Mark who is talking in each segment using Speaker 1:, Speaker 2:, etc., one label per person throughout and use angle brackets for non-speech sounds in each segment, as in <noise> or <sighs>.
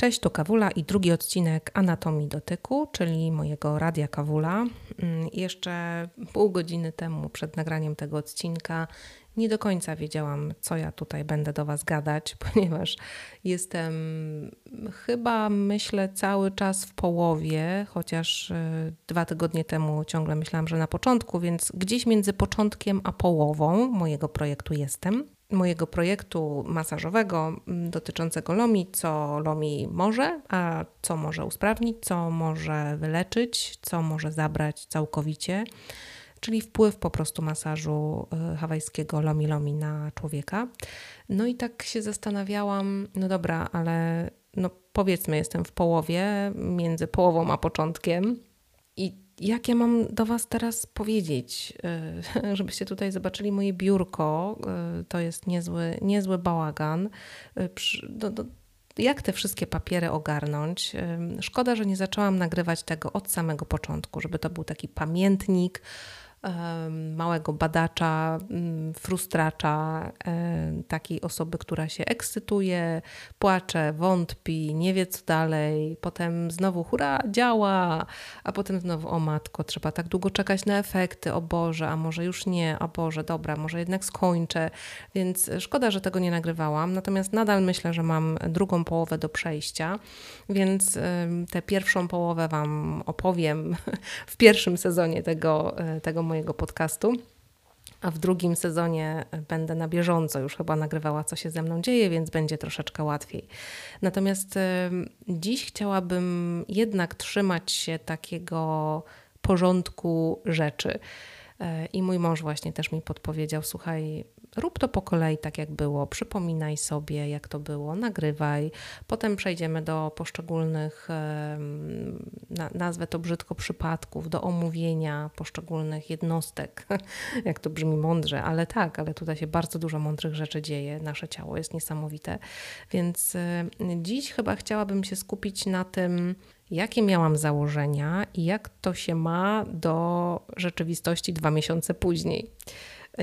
Speaker 1: Cześć, to Kawula i drugi odcinek Anatomii Dotyku, czyli mojego Radia Kawula. Mm, jeszcze pół godziny temu, przed nagraniem tego odcinka, nie do końca wiedziałam, co ja tutaj będę do Was gadać, <laughs> ponieważ jestem chyba, myślę, cały czas w połowie, chociaż e, dwa tygodnie temu ciągle myślałam, że na początku, więc gdzieś między początkiem a połową mojego projektu jestem mojego projektu masażowego dotyczącego LOMI, co LOMI może, a co może usprawnić, co może wyleczyć, co może zabrać całkowicie, czyli wpływ po prostu masażu y, hawajskiego LOMI LOMI na człowieka. No i tak się zastanawiałam, no dobra, ale no powiedzmy jestem w połowie, między połową a początkiem i jak ja mam do Was teraz powiedzieć, e, <laughs> żebyście tutaj zobaczyli moje biurko, e, to jest niezły, niezły bałagan. E, do, do, jak te wszystkie papiery ogarnąć? Szkoda, że nie zaczęłam nagrywać tego od samego początku, żeby to był taki pamiętnik małego badacza, mm, frustracza, takiej osoby, która się ekscytuje, płacze, wątpi, nie wie co dalej, potem znowu hura, działa, a potem znowu o matko, trzeba tak długo czekać na efekty, o Boże, a może już nie, o Boże, dobra, może jednak skończę, więc szkoda, że tego nie nagrywałam, natomiast nadal myślę, że mam drugą połowę do przejścia, więc tę pierwszą połowę Wam opowiem <laughs> w pierwszym sezonie tego, e, tego mojego podcastu. A w drugim sezonie będę na bieżąco już chyba nagrywała, co się ze mną dzieje, więc będzie troszeczkę łatwiej. Natomiast dziś chciałabym jednak trzymać się takiego porządku rzeczy. E, I mój mąż właśnie też mi podpowiedział: Słuchaj, rób to po kolei tak jak było, przypominaj sobie jak to było, nagrywaj, potem przejdziemy do poszczególnych, nazwę to brzydko, przypadków, do omówienia poszczególnych jednostek, <laughs> jak to brzmi mądrze, ale tak, ale tutaj się bardzo dużo mądrych rzeczy dzieje, nasze ciało jest niesamowite, więc dziś chyba chciałabym się skupić na tym, jakie miałam założenia i jak to się ma do rzeczywistości dwa miesiące później.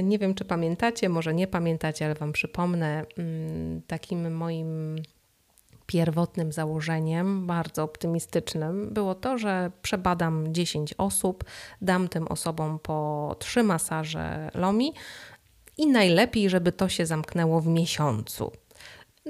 Speaker 1: Nie wiem, czy pamiętacie, może nie pamiętacie, ale Wam przypomnę, mm, takim moim pierwotnym założeniem, bardzo optymistycznym, było to, że przebadam 10 osób, dam tym osobom po trzy masaże LOMI i najlepiej, żeby to się zamknęło w miesiącu.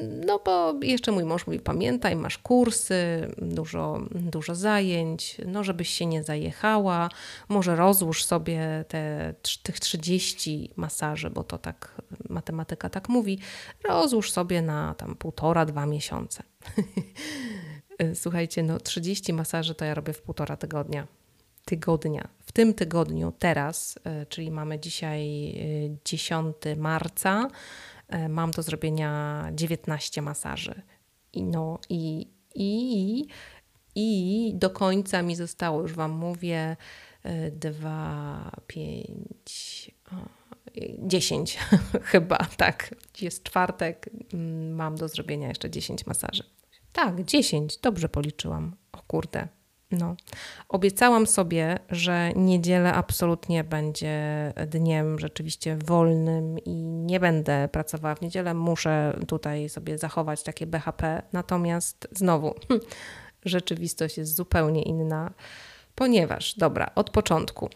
Speaker 1: No bo jeszcze mój mąż mówi, pamiętaj, masz kursy, dużo, dużo zajęć, no żebyś się nie zajechała, może rozłóż sobie te, tych 30 masaży, bo to tak, matematyka tak mówi, rozłóż sobie na tam półtora, dwa miesiące. <laughs> Słuchajcie, no 30 masaży to ja robię w półtora tygodnia. Tygodnia. W tym tygodniu, teraz, e, czyli mamy dzisiaj 10 e, marca, mam do zrobienia 19 masaży. I, no, i, i, i do końca mi zostało, już Wam mówię, 2, 5, 10 chyba, tak. Jest czwartek, mm, mam do zrobienia jeszcze 10 masaży. Tak, 10, dobrze policzyłam. O kurde, no, obiecałam sobie, że niedziela absolutnie będzie dniem rzeczywiście wolnym i nie będę pracowała w niedzielę. Muszę tutaj sobie zachować takie BHP. Natomiast znowu, <laughs> rzeczywistość jest zupełnie inna, ponieważ, dobra, od początku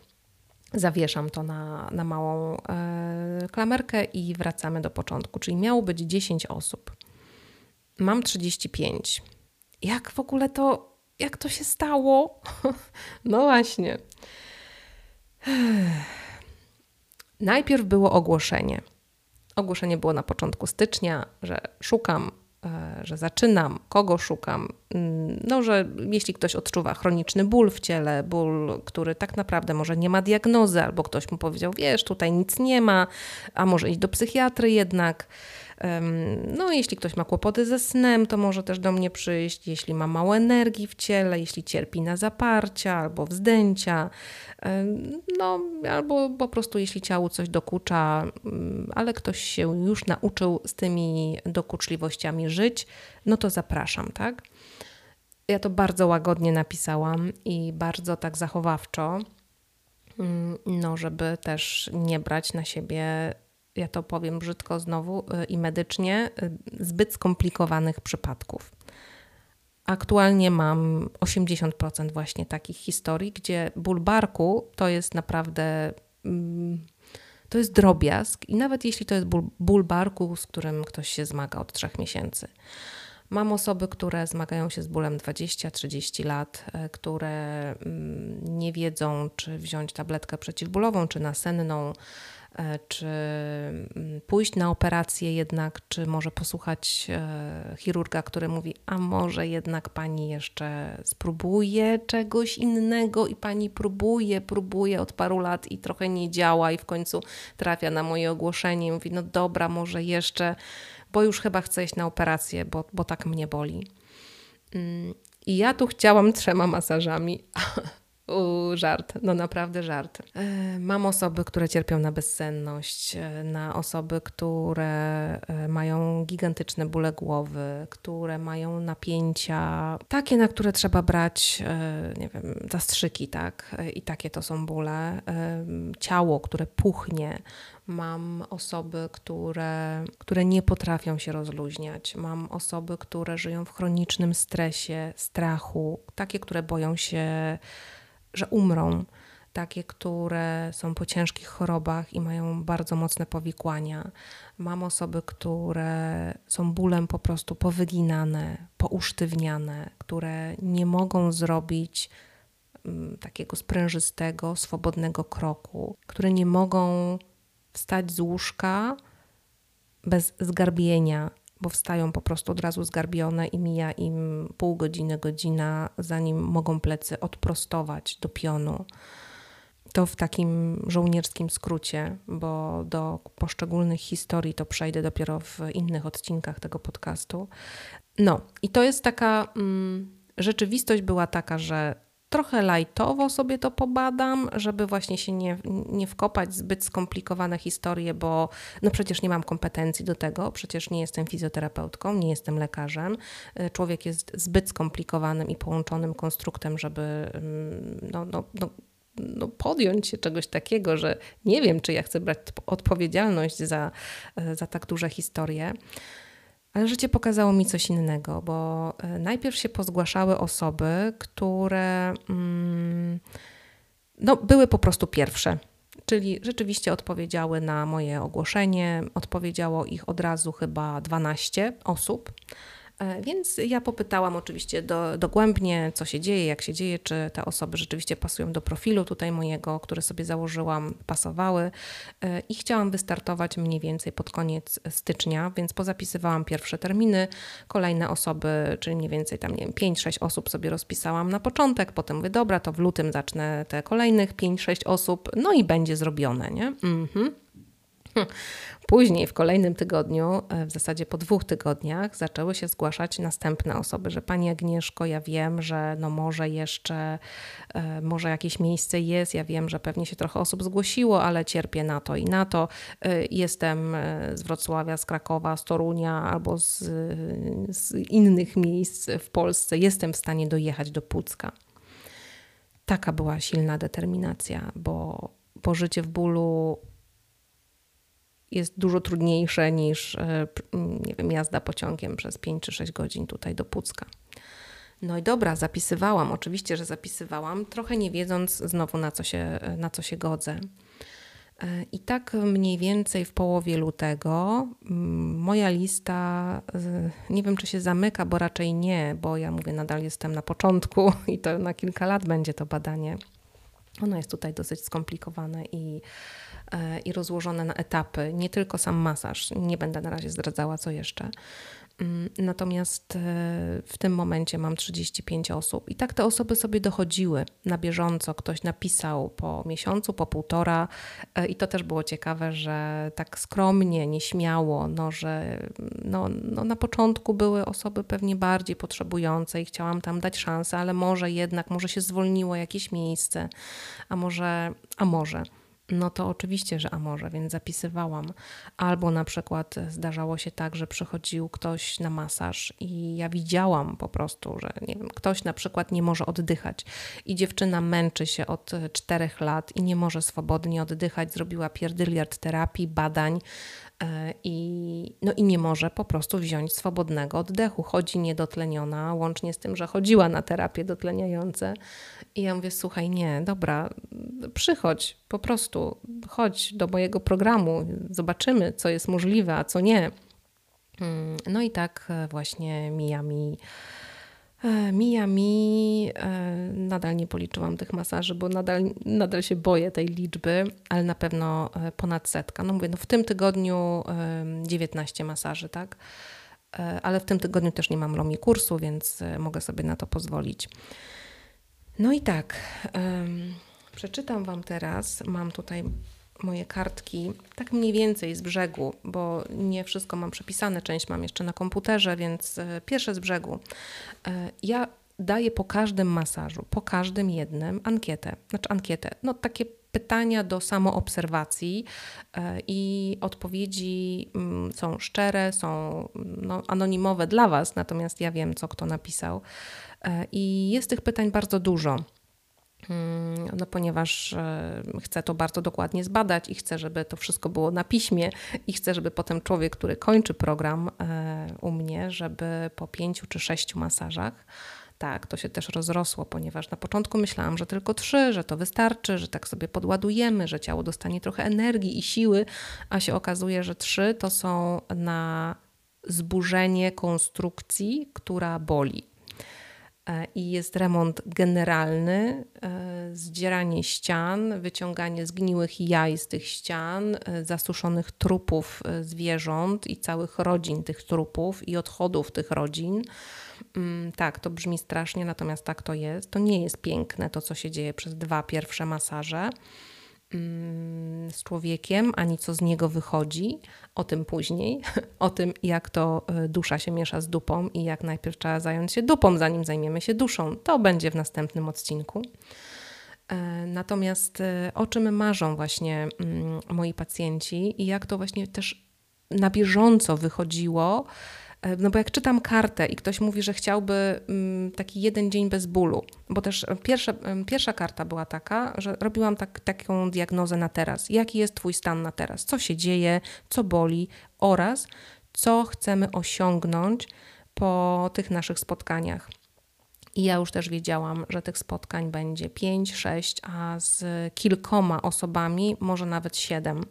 Speaker 1: zawieszam to na, na małą e, klamerkę i wracamy do początku. Czyli miało być 10 osób. Mam 35. Jak w ogóle to jak to się stało? <laughs> No właśnie. <sighs> Najpierw było ogłoszenie. Ogłoszenie było na początku stycznia, że szukam, e, że zaczynam, kogo szukam. Mm, no, że jeśli ktoś odczuwa chroniczny ból w ciele, ból, który tak naprawdę może nie ma diagnozy, albo ktoś mu powiedział, wiesz, tutaj nic nie ma, a może iść do psychiatry jednak no, jeśli ktoś ma kłopoty ze snem, to może też do mnie przyjść. Jeśli ma mało energii w ciele, jeśli cierpi na zaparcia albo wzdęcia, no, albo po prostu jeśli ciału coś dokucza, mm, ale ktoś się już nauczył z tymi dokuczliwościami żyć, no to zapraszam, tak? Ja to bardzo łagodnie napisałam i bardzo tak zachowawczo, mm, no, żeby też nie brać na siebie ja to powiem brzydko znowu y, i medycznie, y, zbyt skomplikowanych przypadków. Aktualnie mam 80% właśnie takich historii, gdzie ból barku to jest naprawdę. Mm, to jest drobiazg, i nawet jeśli to jest ból, ból barku, z którym ktoś się zmaga od trzech miesięcy. Mam osoby, które zmagają się z bólem 20-30 lat, e, które mm, nie wiedzą, czy wziąć tabletkę przeciwbólową, czy nasenną, e, czy mm, pójść na operację jednak, czy może posłuchać e, chirurga, który mówi, a może jednak pani jeszcze spróbuje czegoś innego i pani próbuje, próbuje od paru lat i trochę nie działa i w końcu trafia na moje ogłoszenie i mówi, no dobra, może jeszcze bo już chyba chcę iść na operację, bo, bo tak mnie boli. Mm, I ja tu chciałam trzema masażami. U, żart, no naprawdę żart. E, mam osoby, które cierpią na bezsenność, e, na osoby, które e, mają gigantyczne bóle głowy, które mają napięcia, takie, na które trzeba brać, nie wiem, zastrzyki, tak? I takie to są bóle. Ciało, które puchnie, Mam osoby, które, które nie potrafią się rozluźniać. Mam osoby, które żyją w chronicznym stresie, strachu, takie, które boją się, że umrą, takie, które są po ciężkich chorobach i mają bardzo mocne powikłania. Mam osoby, które są bólem po prostu powyginane, pousztywniane, które nie mogą zrobić mm, takiego sprężystego, swobodnego kroku, które nie mogą wstać z łóżka bez zgarbienia, bo wstają po prostu od razu zgarbione i mija im pół godziny, godzina, zanim mogą plecy odprostować do pionu. To w takim żołnierskim skrócie, bo do poszczególnych historii to przejdę dopiero w innych odcinkach tego podcastu. No, i to jest taka. Mm, rzeczywistość była taka, że trochę lajtowo sobie to pobadam, żeby właśnie się nie, nie wkopać zbyt skomplikowane historie, bo no przecież nie mam kompetencji do tego, przecież nie jestem fizjoterapeutką, nie jestem lekarzem. Y, człowiek jest zbyt skomplikowanym i połączonym konstruktem, żeby mm, no, no, no, no, podjąć się czegoś takiego, że nie wiem, czy ja chcę brać odpowiedzialność za, y, za tak duże historie. Ale życie pokazało mi coś innego, bo e, najpierw się pozgłaszały osoby, które mm, no, były po prostu pierwsze. Czyli rzeczywiście odpowiedziały na moje ogłoszenie. Odpowiedziało ich od razu chyba 12 osób. E, więc ja popytałam oczywiście do, dogłębnie, co się dzieje, jak się dzieje, czy te osoby rzeczywiście pasują do profilu tutaj mojego, który sobie założyłam, pasowały e, i chciałam wystartować mniej więcej pod koniec stycznia, więc pozapisywałam pierwsze terminy, kolejne osoby, czyli mniej więcej tam, nie wiem, 5-6 osób sobie rozpisałam na początek, potem mówię, dobra, to w lutym zacznę te kolejnych 5-6 osób, no i będzie zrobione, nie? Mhm. <laughs> Później w kolejnym tygodniu, e, w zasadzie po dwóch tygodniach, zaczęły się zgłaszać następne osoby, że Pani Agnieszko, ja wiem, że no może jeszcze, e, może jakieś miejsce jest, ja wiem, że pewnie się trochę osób zgłosiło, ale cierpię na to i na to. E, jestem z Wrocławia, z Krakowa, z Torunia albo z, z innych miejsc w Polsce, jestem w stanie dojechać do Pucka. Taka była silna determinacja, bo, bo życie w bólu jest dużo trudniejsze niż e, nie wiem, jazda pociągiem przez 5 czy 6 godzin tutaj do Pucka. No i dobra, zapisywałam, oczywiście, że zapisywałam, trochę nie wiedząc znowu na co się, na co się godzę. E, I tak mniej więcej w połowie lutego moja lista, nie wiem czy się zamyka, bo raczej nie, bo ja mówię, nadal jestem na początku i to na kilka lat będzie to badanie. Ono jest tutaj dosyć skomplikowane i E, i rozłożone na etapy, nie tylko sam masaż. Nie będę na razie zdradzała, co jeszcze. Mm, natomiast e, w tym momencie mam 35 osób i tak te osoby sobie dochodziły na bieżąco. Ktoś napisał po miesiącu, po półtora e, i to też było ciekawe, że tak skromnie, nieśmiało, no, że no, no na początku były osoby pewnie bardziej potrzebujące i chciałam tam dać szansę, ale może jednak, może się zwolniło jakieś miejsce, a może, a może. No to oczywiście, że a może, więc zapisywałam. Albo na przykład zdarzało się tak, że przychodził ktoś na masaż i ja widziałam po prostu, że nie wiem, ktoś na przykład nie może oddychać i dziewczyna męczy się od czterech lat i nie może swobodnie oddychać, zrobiła pierdyliard terapii, badań, i, no i nie może po prostu wziąć swobodnego oddechu. Chodzi niedotleniona, łącznie z tym, że chodziła na terapie dotleniające. I ja mówię, słuchaj, nie, dobra, przychodź, po prostu chodź do mojego programu, zobaczymy, co jest możliwe, a co nie. Mm, no i tak właśnie mija mi E, mija mi, e, nadal nie policzyłam tych masaży, bo nadal, nadal się boję tej liczby, ale na pewno e, ponad setka. No mówię, no w tym tygodniu 19 masaży, tak? Ale w tym tygodniu też nie mam lomi kursu, więc mogę sobie na to pozwolić. No i tak, przeczytam Wam teraz. Mam tutaj moje kartki tak mniej więcej z brzegu, bo nie wszystko mam przepisane, część mam jeszcze na komputerze, więc e, pierwsze z brzegu. E, ja daję po każdym masażu, po każdym jednym ankietę, znaczy ankietę, no takie pytania do samoobserwacji e, i odpowiedzi mm, są szczere, są no, anonimowe dla Was, natomiast ja wiem, co kto napisał. I jest tych pytań bardzo dużo. Mm, no ponieważ e, chcę to bardzo dokładnie zbadać i chcę, żeby to wszystko było na piśmie i chcę, żeby potem człowiek, który kończy program e, u mnie, żeby po pięciu czy sześciu masażach tak, to się też rozrosło, ponieważ na początku myślałam, że tylko trzy, że to wystarczy, że tak sobie podładujemy, że ciało dostanie trochę energii i siły, a się okazuje, że trzy to są na zburzenie konstrukcji, która boli. E, i jest remont generalny, e, zdzieranie ścian, wyciąganie zgniłych jaj z tych ścian, e, zasuszonych trupów zwierząt i całych rodzin tych trupów i odchodów tych rodzin. Mm, tak, to brzmi strasznie, natomiast tak to jest. To nie jest piękne to, co się dzieje przez dwa pierwsze masaże. Z człowiekiem, ani co z niego wychodzi. O tym później, <laughs> o tym, jak to e, dusza się miesza z dupą i jak najpierw trzeba zająć się dupą, zanim zajmiemy się duszą. To będzie w następnym odcinku. E, natomiast e, o czym marzą właśnie mm, moi pacjenci i jak to właśnie też na bieżąco wychodziło no bo jak czytam kartę i ktoś mówi, że chciałby mm, taki jeden dzień bez bólu, bo też pierwsza, pierwsza karta była taka, że robiłam tak, taką diagnozę na teraz. Jaki jest Twój stan na teraz? Co się dzieje, co boli oraz co chcemy osiągnąć po tych naszych spotkaniach. I ja już też wiedziałam, że tych spotkań będzie 5, 6, a z kilkoma osobami, może nawet 7.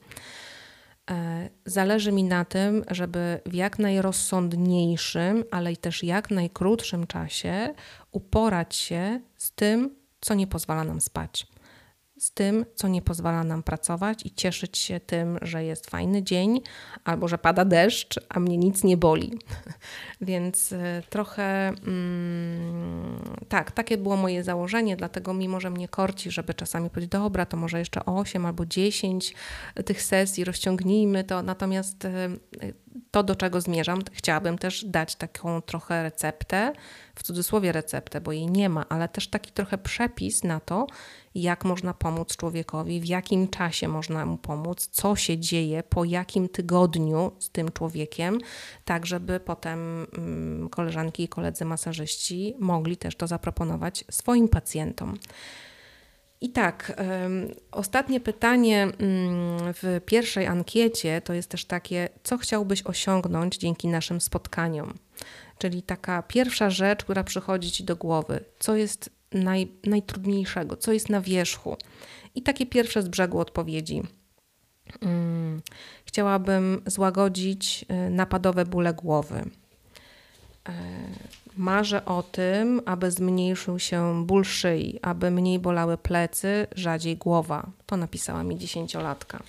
Speaker 1: E, zależy mi na tym, żeby w jak najrozsądniejszym, ale i też jak najkrótszym czasie uporać się z tym, co nie pozwala nam spać z tym, co nie pozwala nam pracować i cieszyć się tym, że jest fajny dzień albo że pada deszcz, a mnie nic nie boli. <laughs> Więc e, trochę mm, tak, takie było moje założenie, dlatego mimo, że mnie korci, żeby czasami powiedzieć, dobra, to może jeszcze 8 albo 10 tych sesji rozciągnijmy to, natomiast e, to, do czego zmierzam, chciałabym też dać taką trochę receptę, w cudzysłowie receptę, bo jej nie ma, ale też taki trochę przepis na to, jak można pomóc człowiekowi, w jakim czasie można mu pomóc, co się dzieje, po jakim tygodniu z tym człowiekiem, tak żeby potem mm, koleżanki i koledzy masażyści mogli też to zaproponować swoim pacjentom. I tak, ostatnie pytanie mm, w pierwszej ankiecie to jest też takie, co chciałbyś osiągnąć dzięki naszym spotkaniom? Czyli taka pierwsza rzecz, która przychodzi ci do głowy, co jest naj, najtrudniejszego, co jest na wierzchu. I takie pierwsze z brzegu odpowiedzi. Hmm, chciałabym złagodzić y, napadowe bóle głowy. Marzę o tym, aby zmniejszył się ból szyi, aby mniej bolały plecy, rzadziej głowa. To napisała mi dziesięciolatka.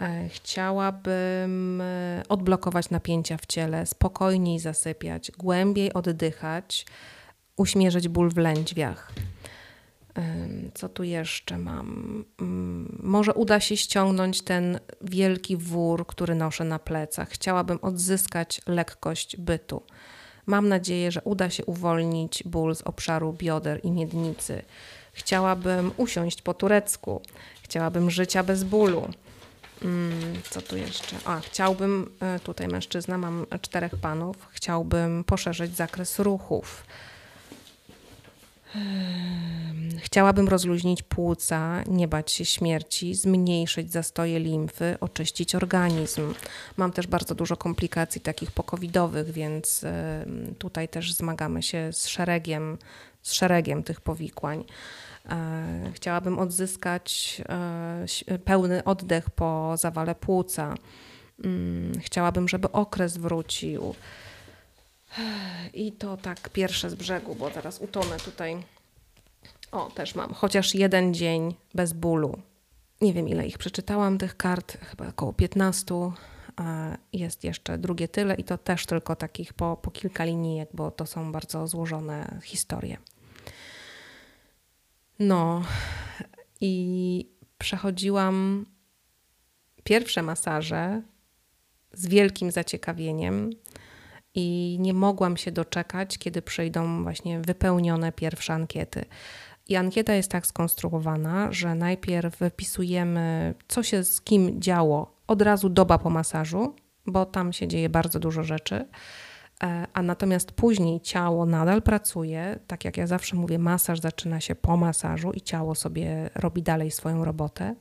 Speaker 1: E, chciałabym e, odblokować napięcia w ciele, spokojniej zasypiać, głębiej oddychać, uśmierzyć ból w lędźwiach. Co tu jeszcze mam? Mm, może uda się ściągnąć ten wielki wór, który noszę na plecach. Chciałabym odzyskać lekkość bytu. Mam nadzieję, że uda się uwolnić ból z obszaru bioder i miednicy. Chciałabym usiąść po turecku. Chciałabym życia bez bólu. Mm, co tu jeszcze? A, chciałbym, e, tutaj mężczyzna, mam czterech panów, chciałbym poszerzyć zakres ruchów. Chciałabym rozluźnić płuca, nie bać się śmierci, zmniejszyć zastoje limfy, oczyścić organizm. Mam też bardzo dużo komplikacji takich pokowidowych, więc tutaj też zmagamy się z szeregiem, z szeregiem tych powikłań. E, chciałabym odzyskać e, pełny oddech po zawale płuca. Mm, chciałabym, żeby okres wrócił. I to tak pierwsze z brzegu, bo teraz utonę tutaj. O, też mam. Chociaż jeden dzień bez bólu. Nie wiem, ile ich przeczytałam, tych kart, chyba około 15. Jest jeszcze drugie tyle, i to też tylko takich po, po kilka linijek, bo to są bardzo złożone historie. No i przechodziłam pierwsze masaże z wielkim zaciekawieniem i nie mogłam się doczekać, kiedy przyjdą właśnie wypełnione pierwsze ankiety. I ankieta jest tak skonstruowana, że najpierw wypisujemy, co się z kim działo od razu doba po masażu, bo tam się dzieje bardzo dużo rzeczy. E, a natomiast później ciało nadal pracuje, tak jak ja zawsze mówię, masaż zaczyna się po masażu i ciało sobie robi dalej swoją robotę.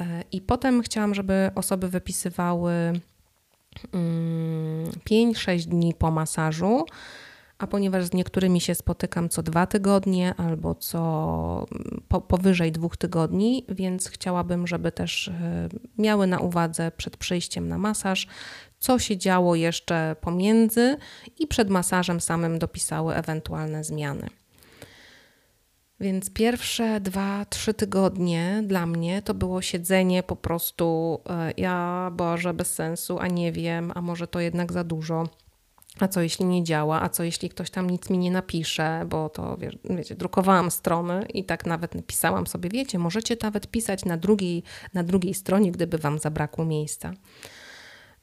Speaker 1: E, I potem chciałam, żeby osoby wypisywały 5-6 mm, dni po masażu, a ponieważ z niektórymi się spotykam co dwa tygodnie albo co po, powyżej dwóch tygodni, więc chciałabym, żeby też e, miały na uwadze przed przyjściem na masaż, co się działo jeszcze pomiędzy i przed masażem samym dopisały ewentualne zmiany. Więc pierwsze dwa, trzy tygodnie dla mnie to było siedzenie po prostu, e, ja Boże, bez sensu, a nie wiem, a może to jednak za dużo. A co jeśli nie działa? A co jeśli ktoś tam nic mi nie napisze? Bo to, wiecie, drukowałam strony i tak nawet napisałam sobie, wiecie, możecie nawet pisać na drugiej, na drugiej stronie, gdyby wam zabrakło miejsca.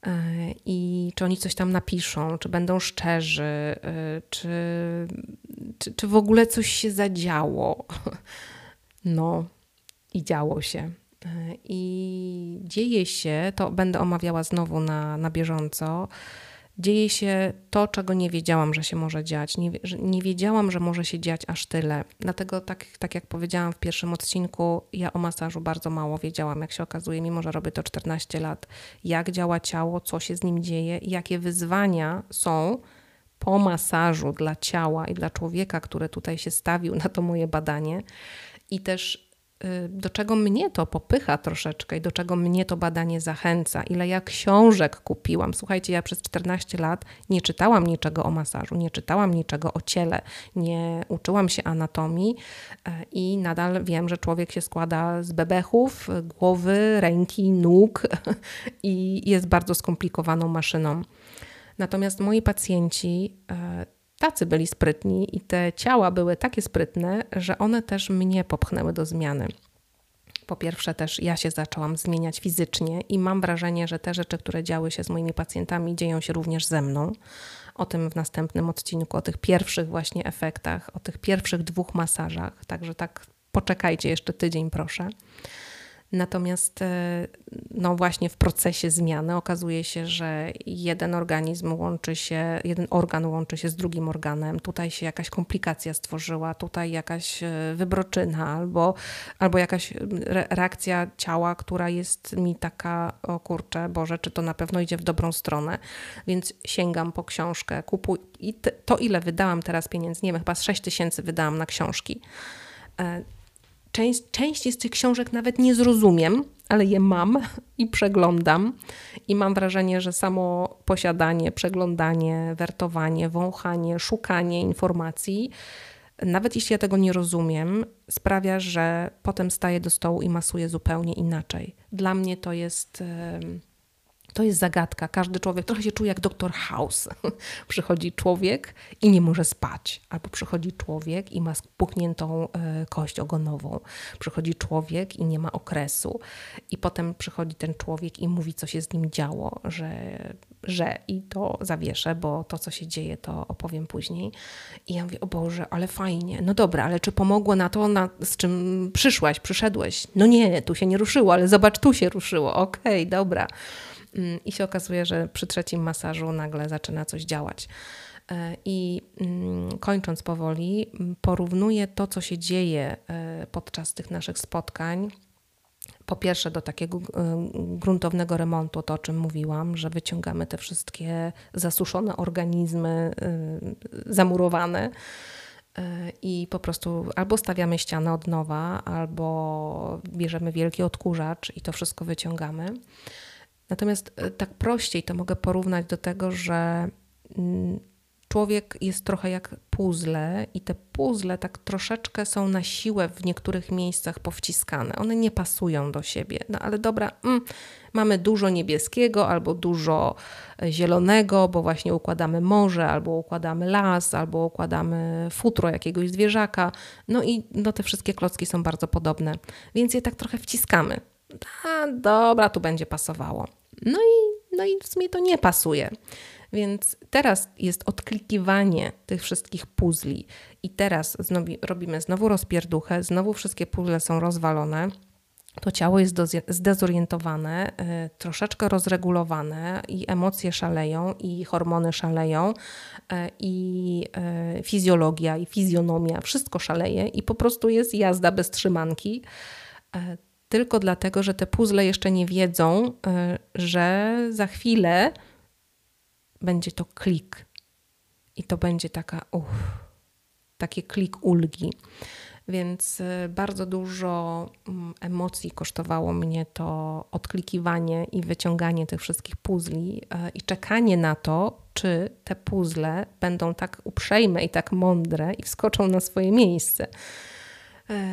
Speaker 1: E, i czy oni coś tam napiszą, czy będą szczerzy, e, czy, czy, czy w ogóle coś się zadziało. <laughs> No, i działo się. E, I dzieje się, to będę omawiała znowu na, na bieżąco dzieje się to, czego nie wiedziałam, że się może dziać. Nie, nie wiedziałam, że może się dziać aż tyle. Dlatego, tak, tak jak powiedziałam w pierwszym odcinku, ja o masażu bardzo mało wiedziałam, jak się okazuje, mimo że robię to 14 lat, jak działa ciało, co się z nim dzieje, jakie wyzwania są po masażu dla ciała i dla człowieka, który tutaj się stawił na to moje badanie. I też do czego mnie to popycha troszeczkę i do czego mnie to badanie zachęca, ile ja książek kupiłam. Słuchajcie, ja przez 14 lat nie czytałam niczego o masażu, nie czytałam niczego o ciele, nie uczyłam się anatomii y, i nadal wiem, że człowiek się składa z bebechów, głowy, ręki, nóg <laughs> i jest bardzo skomplikowaną maszyną. Natomiast moi pacjenci y, tacy byli sprytni i te ciała były takie sprytne, że one też mnie popchnęły do zmiany. Po pierwsze, też ja się zaczęłam zmieniać fizycznie i mam wrażenie, że te rzeczy, które działy się z moimi pacjentami, dzieją się również ze mną. O tym w następnym odcinku, o tych pierwszych właśnie efektach, o tych pierwszych dwóch masażach. Także tak poczekajcie jeszcze tydzień, proszę. Natomiast e, no właśnie w procesie zmiany okazuje się, że jeden organizm łączy się, jeden organ łączy się z drugim organem. Tutaj się jakaś komplikacja stworzyła, tutaj jakaś e, wybroczyna albo, albo jakaś reakcja ciała, która jest mi taka, o kurczę, Boże, czy to na pewno idzie w dobrą stronę. Więc sięgam po książkę, kupuj i to ile wydałam teraz pieniędzy, nie wiem, chyba z 6 tysięcy wydałam na książki e, Część, część z tych książek nawet nie zrozumiem, ale je mam i przeglądam. I mam wrażenie, że samo posiadanie, przeglądanie, wertowanie, wąchanie, szukanie informacji, nawet jeśli ja tego nie rozumiem, sprawia, że potem staję do stołu i masuję zupełnie inaczej. Dla mnie to jest. Yy to jest zagadka. Każdy człowiek trochę się czuje jak doktor House. <laughs> przychodzi człowiek i nie może spać, albo przychodzi człowiek i ma spuchniętą e, kość ogonową. Przychodzi człowiek i nie ma okresu. I potem przychodzi ten człowiek i mówi, co się z nim działo, że że i to zawieszę, bo to, co się dzieje, to opowiem później. I ja mówię, o Boże, ale fajnie. No dobra, ale czy pomogło na to, na, z czym przyszłaś, przyszedłeś? No nie, tu się nie ruszyło, ale zobacz, tu się ruszyło. Okej, okay, dobra. Mm, I się okazuje, że przy trzecim masażu nagle zaczyna coś działać. E, I mm, kończąc powoli, porównuję to, co się dzieje e, podczas tych naszych spotkań po pierwsze do takiego y, gruntownego remontu, to o czym mówiłam, że wyciągamy te wszystkie zasuszone organizmy, zamurowane i po prostu albo stawiamy ścianę od nowa, albo bierzemy wielki odkurzacz i to wszystko wyciągamy. Natomiast tak prościej to mogę porównać do tego, że mm, człowiek jest trochę jak puzzle i te puzzle tak troszeczkę są na siłę w niektórych miejscach powciskane. One nie pasują do siebie. No ale dobra, mm, mamy dużo niebieskiego albo dużo e, zielonego, bo właśnie układamy morze, albo układamy las, albo układamy futro jakiegoś zwierzaka. No i no, te wszystkie klocki są bardzo podobne, więc je tak trochę wciskamy. A, dobra, tu będzie pasowało. No i, no i w sumie to nie pasuje. Więc teraz jest odklikiwanie tych wszystkich puzli i teraz znowu, robimy znowu rozpierduchę, znowu wszystkie puzzle są rozwalone. To ciało jest zdezorientowane, y, troszeczkę rozregulowane i emocje szaleją, i hormony szaleją, y, i y, fizjologia, i fizjonomia, wszystko szaleje i po prostu jest jazda bez trzymanki tylko dlatego, że te puzzle jeszcze nie wiedzą, że za chwilę będzie to klik. I to będzie taka, uff, taki klik ulgi. Więc y, bardzo dużo mm, emocji kosztowało mnie to odklikiwanie i wyciąganie tych wszystkich puzli y, i czekanie na to, czy te puzzle będą tak uprzejme i tak mądre i wskoczą na swoje miejsce.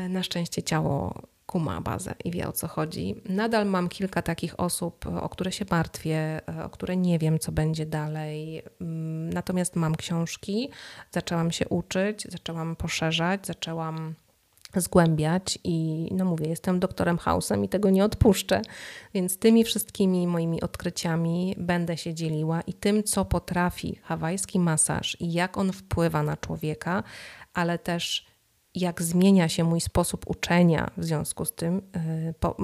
Speaker 1: Na szczęście ciało kuma bazę i wie o co chodzi. Nadal mam kilka takich osób, o które się martwię, o które nie wiem, co będzie dalej. Mm, natomiast mam książki, zaczęłam się uczyć, zaczęłam poszerzać, zaczęłam zgłębiać i no mówię, jestem doktorem House'em i tego nie odpuszczę. Więc tymi wszystkimi moimi odkryciami będę się dzieliła i tym, co potrafi hawajski masaż i jak on wpływa na człowieka, ale też jak zmienia się mój sposób uczenia w związku z tym y, po,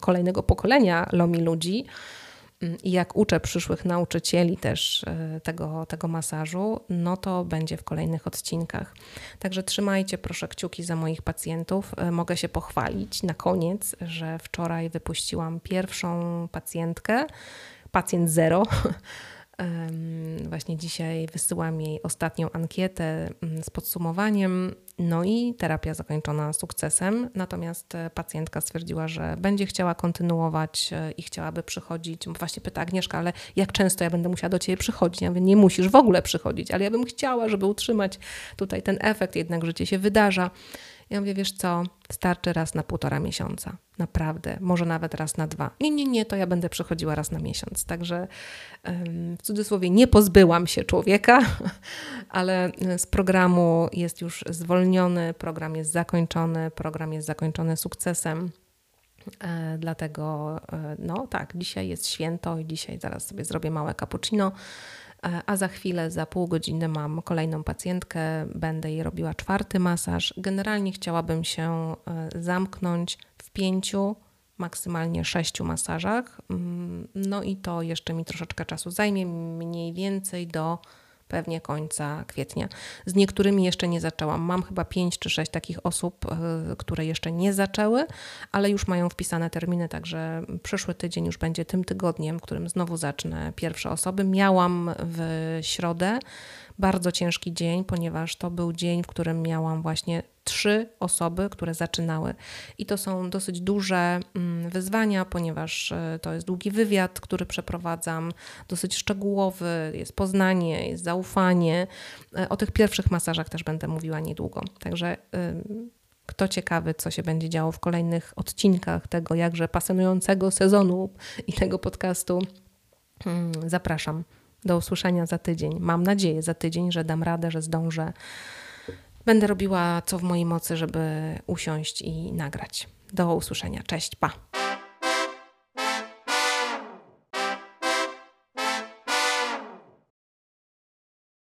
Speaker 1: kolejnego pokolenia lomi ludzi i jak uczę przyszłych nauczycieli też y, tego, tego masażu, no to będzie w kolejnych odcinkach. Także trzymajcie proszę kciuki za moich pacjentów. Y, mogę się pochwalić na koniec, że wczoraj wypuściłam pierwszą pacjentkę, pacjent zero. <laughs> Właśnie dzisiaj wysyłam jej ostatnią ankietę mm, z podsumowaniem no i terapia zakończona sukcesem, natomiast e, pacjentka stwierdziła, że będzie chciała kontynuować e, i chciałaby przychodzić. Właśnie pyta Agnieszka, ale jak często ja będę musiała do Ciebie przychodzić? Ja mówię, nie musisz w ogóle przychodzić, ale ja bym chciała, żeby utrzymać tutaj ten efekt, jednak życie się wydarza. Ja mówię, wiesz co, starczy raz na półtora miesiąca. Naprawdę, może nawet raz na dwa. Nie, nie, nie, to ja będę przychodziła raz na miesiąc. Także w cudzysłowie nie pozbyłam się człowieka, <laughs> ale z programu jest już zwolniony, program jest zakończony, program jest zakończony sukcesem. E, dlatego, e, no tak, dzisiaj jest święto i dzisiaj zaraz sobie zrobię małe cappuccino E, a za chwilę, za pół godziny mam kolejną pacjentkę, będę jej robiła czwarty masaż. Generalnie chciałabym się e, zamknąć w pięciu, maksymalnie sześciu masażach. Mm, no i to jeszcze mi troszeczkę czasu zajmie, mniej więcej do pewnie końca kwietnia. Z niektórymi jeszcze nie zaczęłam. Mam chyba pięć czy sześć takich osób, e, które jeszcze nie zaczęły, ale już mają wpisane terminy, także przyszły tydzień już będzie tym tygodniem, w którym znowu zacznę pierwsze osoby. Miałam w środę bardzo ciężki dzień, ponieważ to był dzień, w którym miałam właśnie trzy osoby, które zaczynały. I to są dosyć duże mm, wyzwania, ponieważ e, to jest długi wywiad, który przeprowadzam, dosyć szczegółowy, jest poznanie, jest zaufanie. E, o tych pierwszych masażach też będę mówiła niedługo. Także kto ciekawy, co się będzie działo w kolejnych odcinkach tego jakże pasjonującego sezonu i tego podcastu, mm, zapraszam. Do usłyszenia za tydzień. Mam nadzieję za tydzień, że dam radę, że zdążę. Będę robiła co w mojej mocy, żeby usiąść i nagrać. Do usłyszenia. Cześć, pa.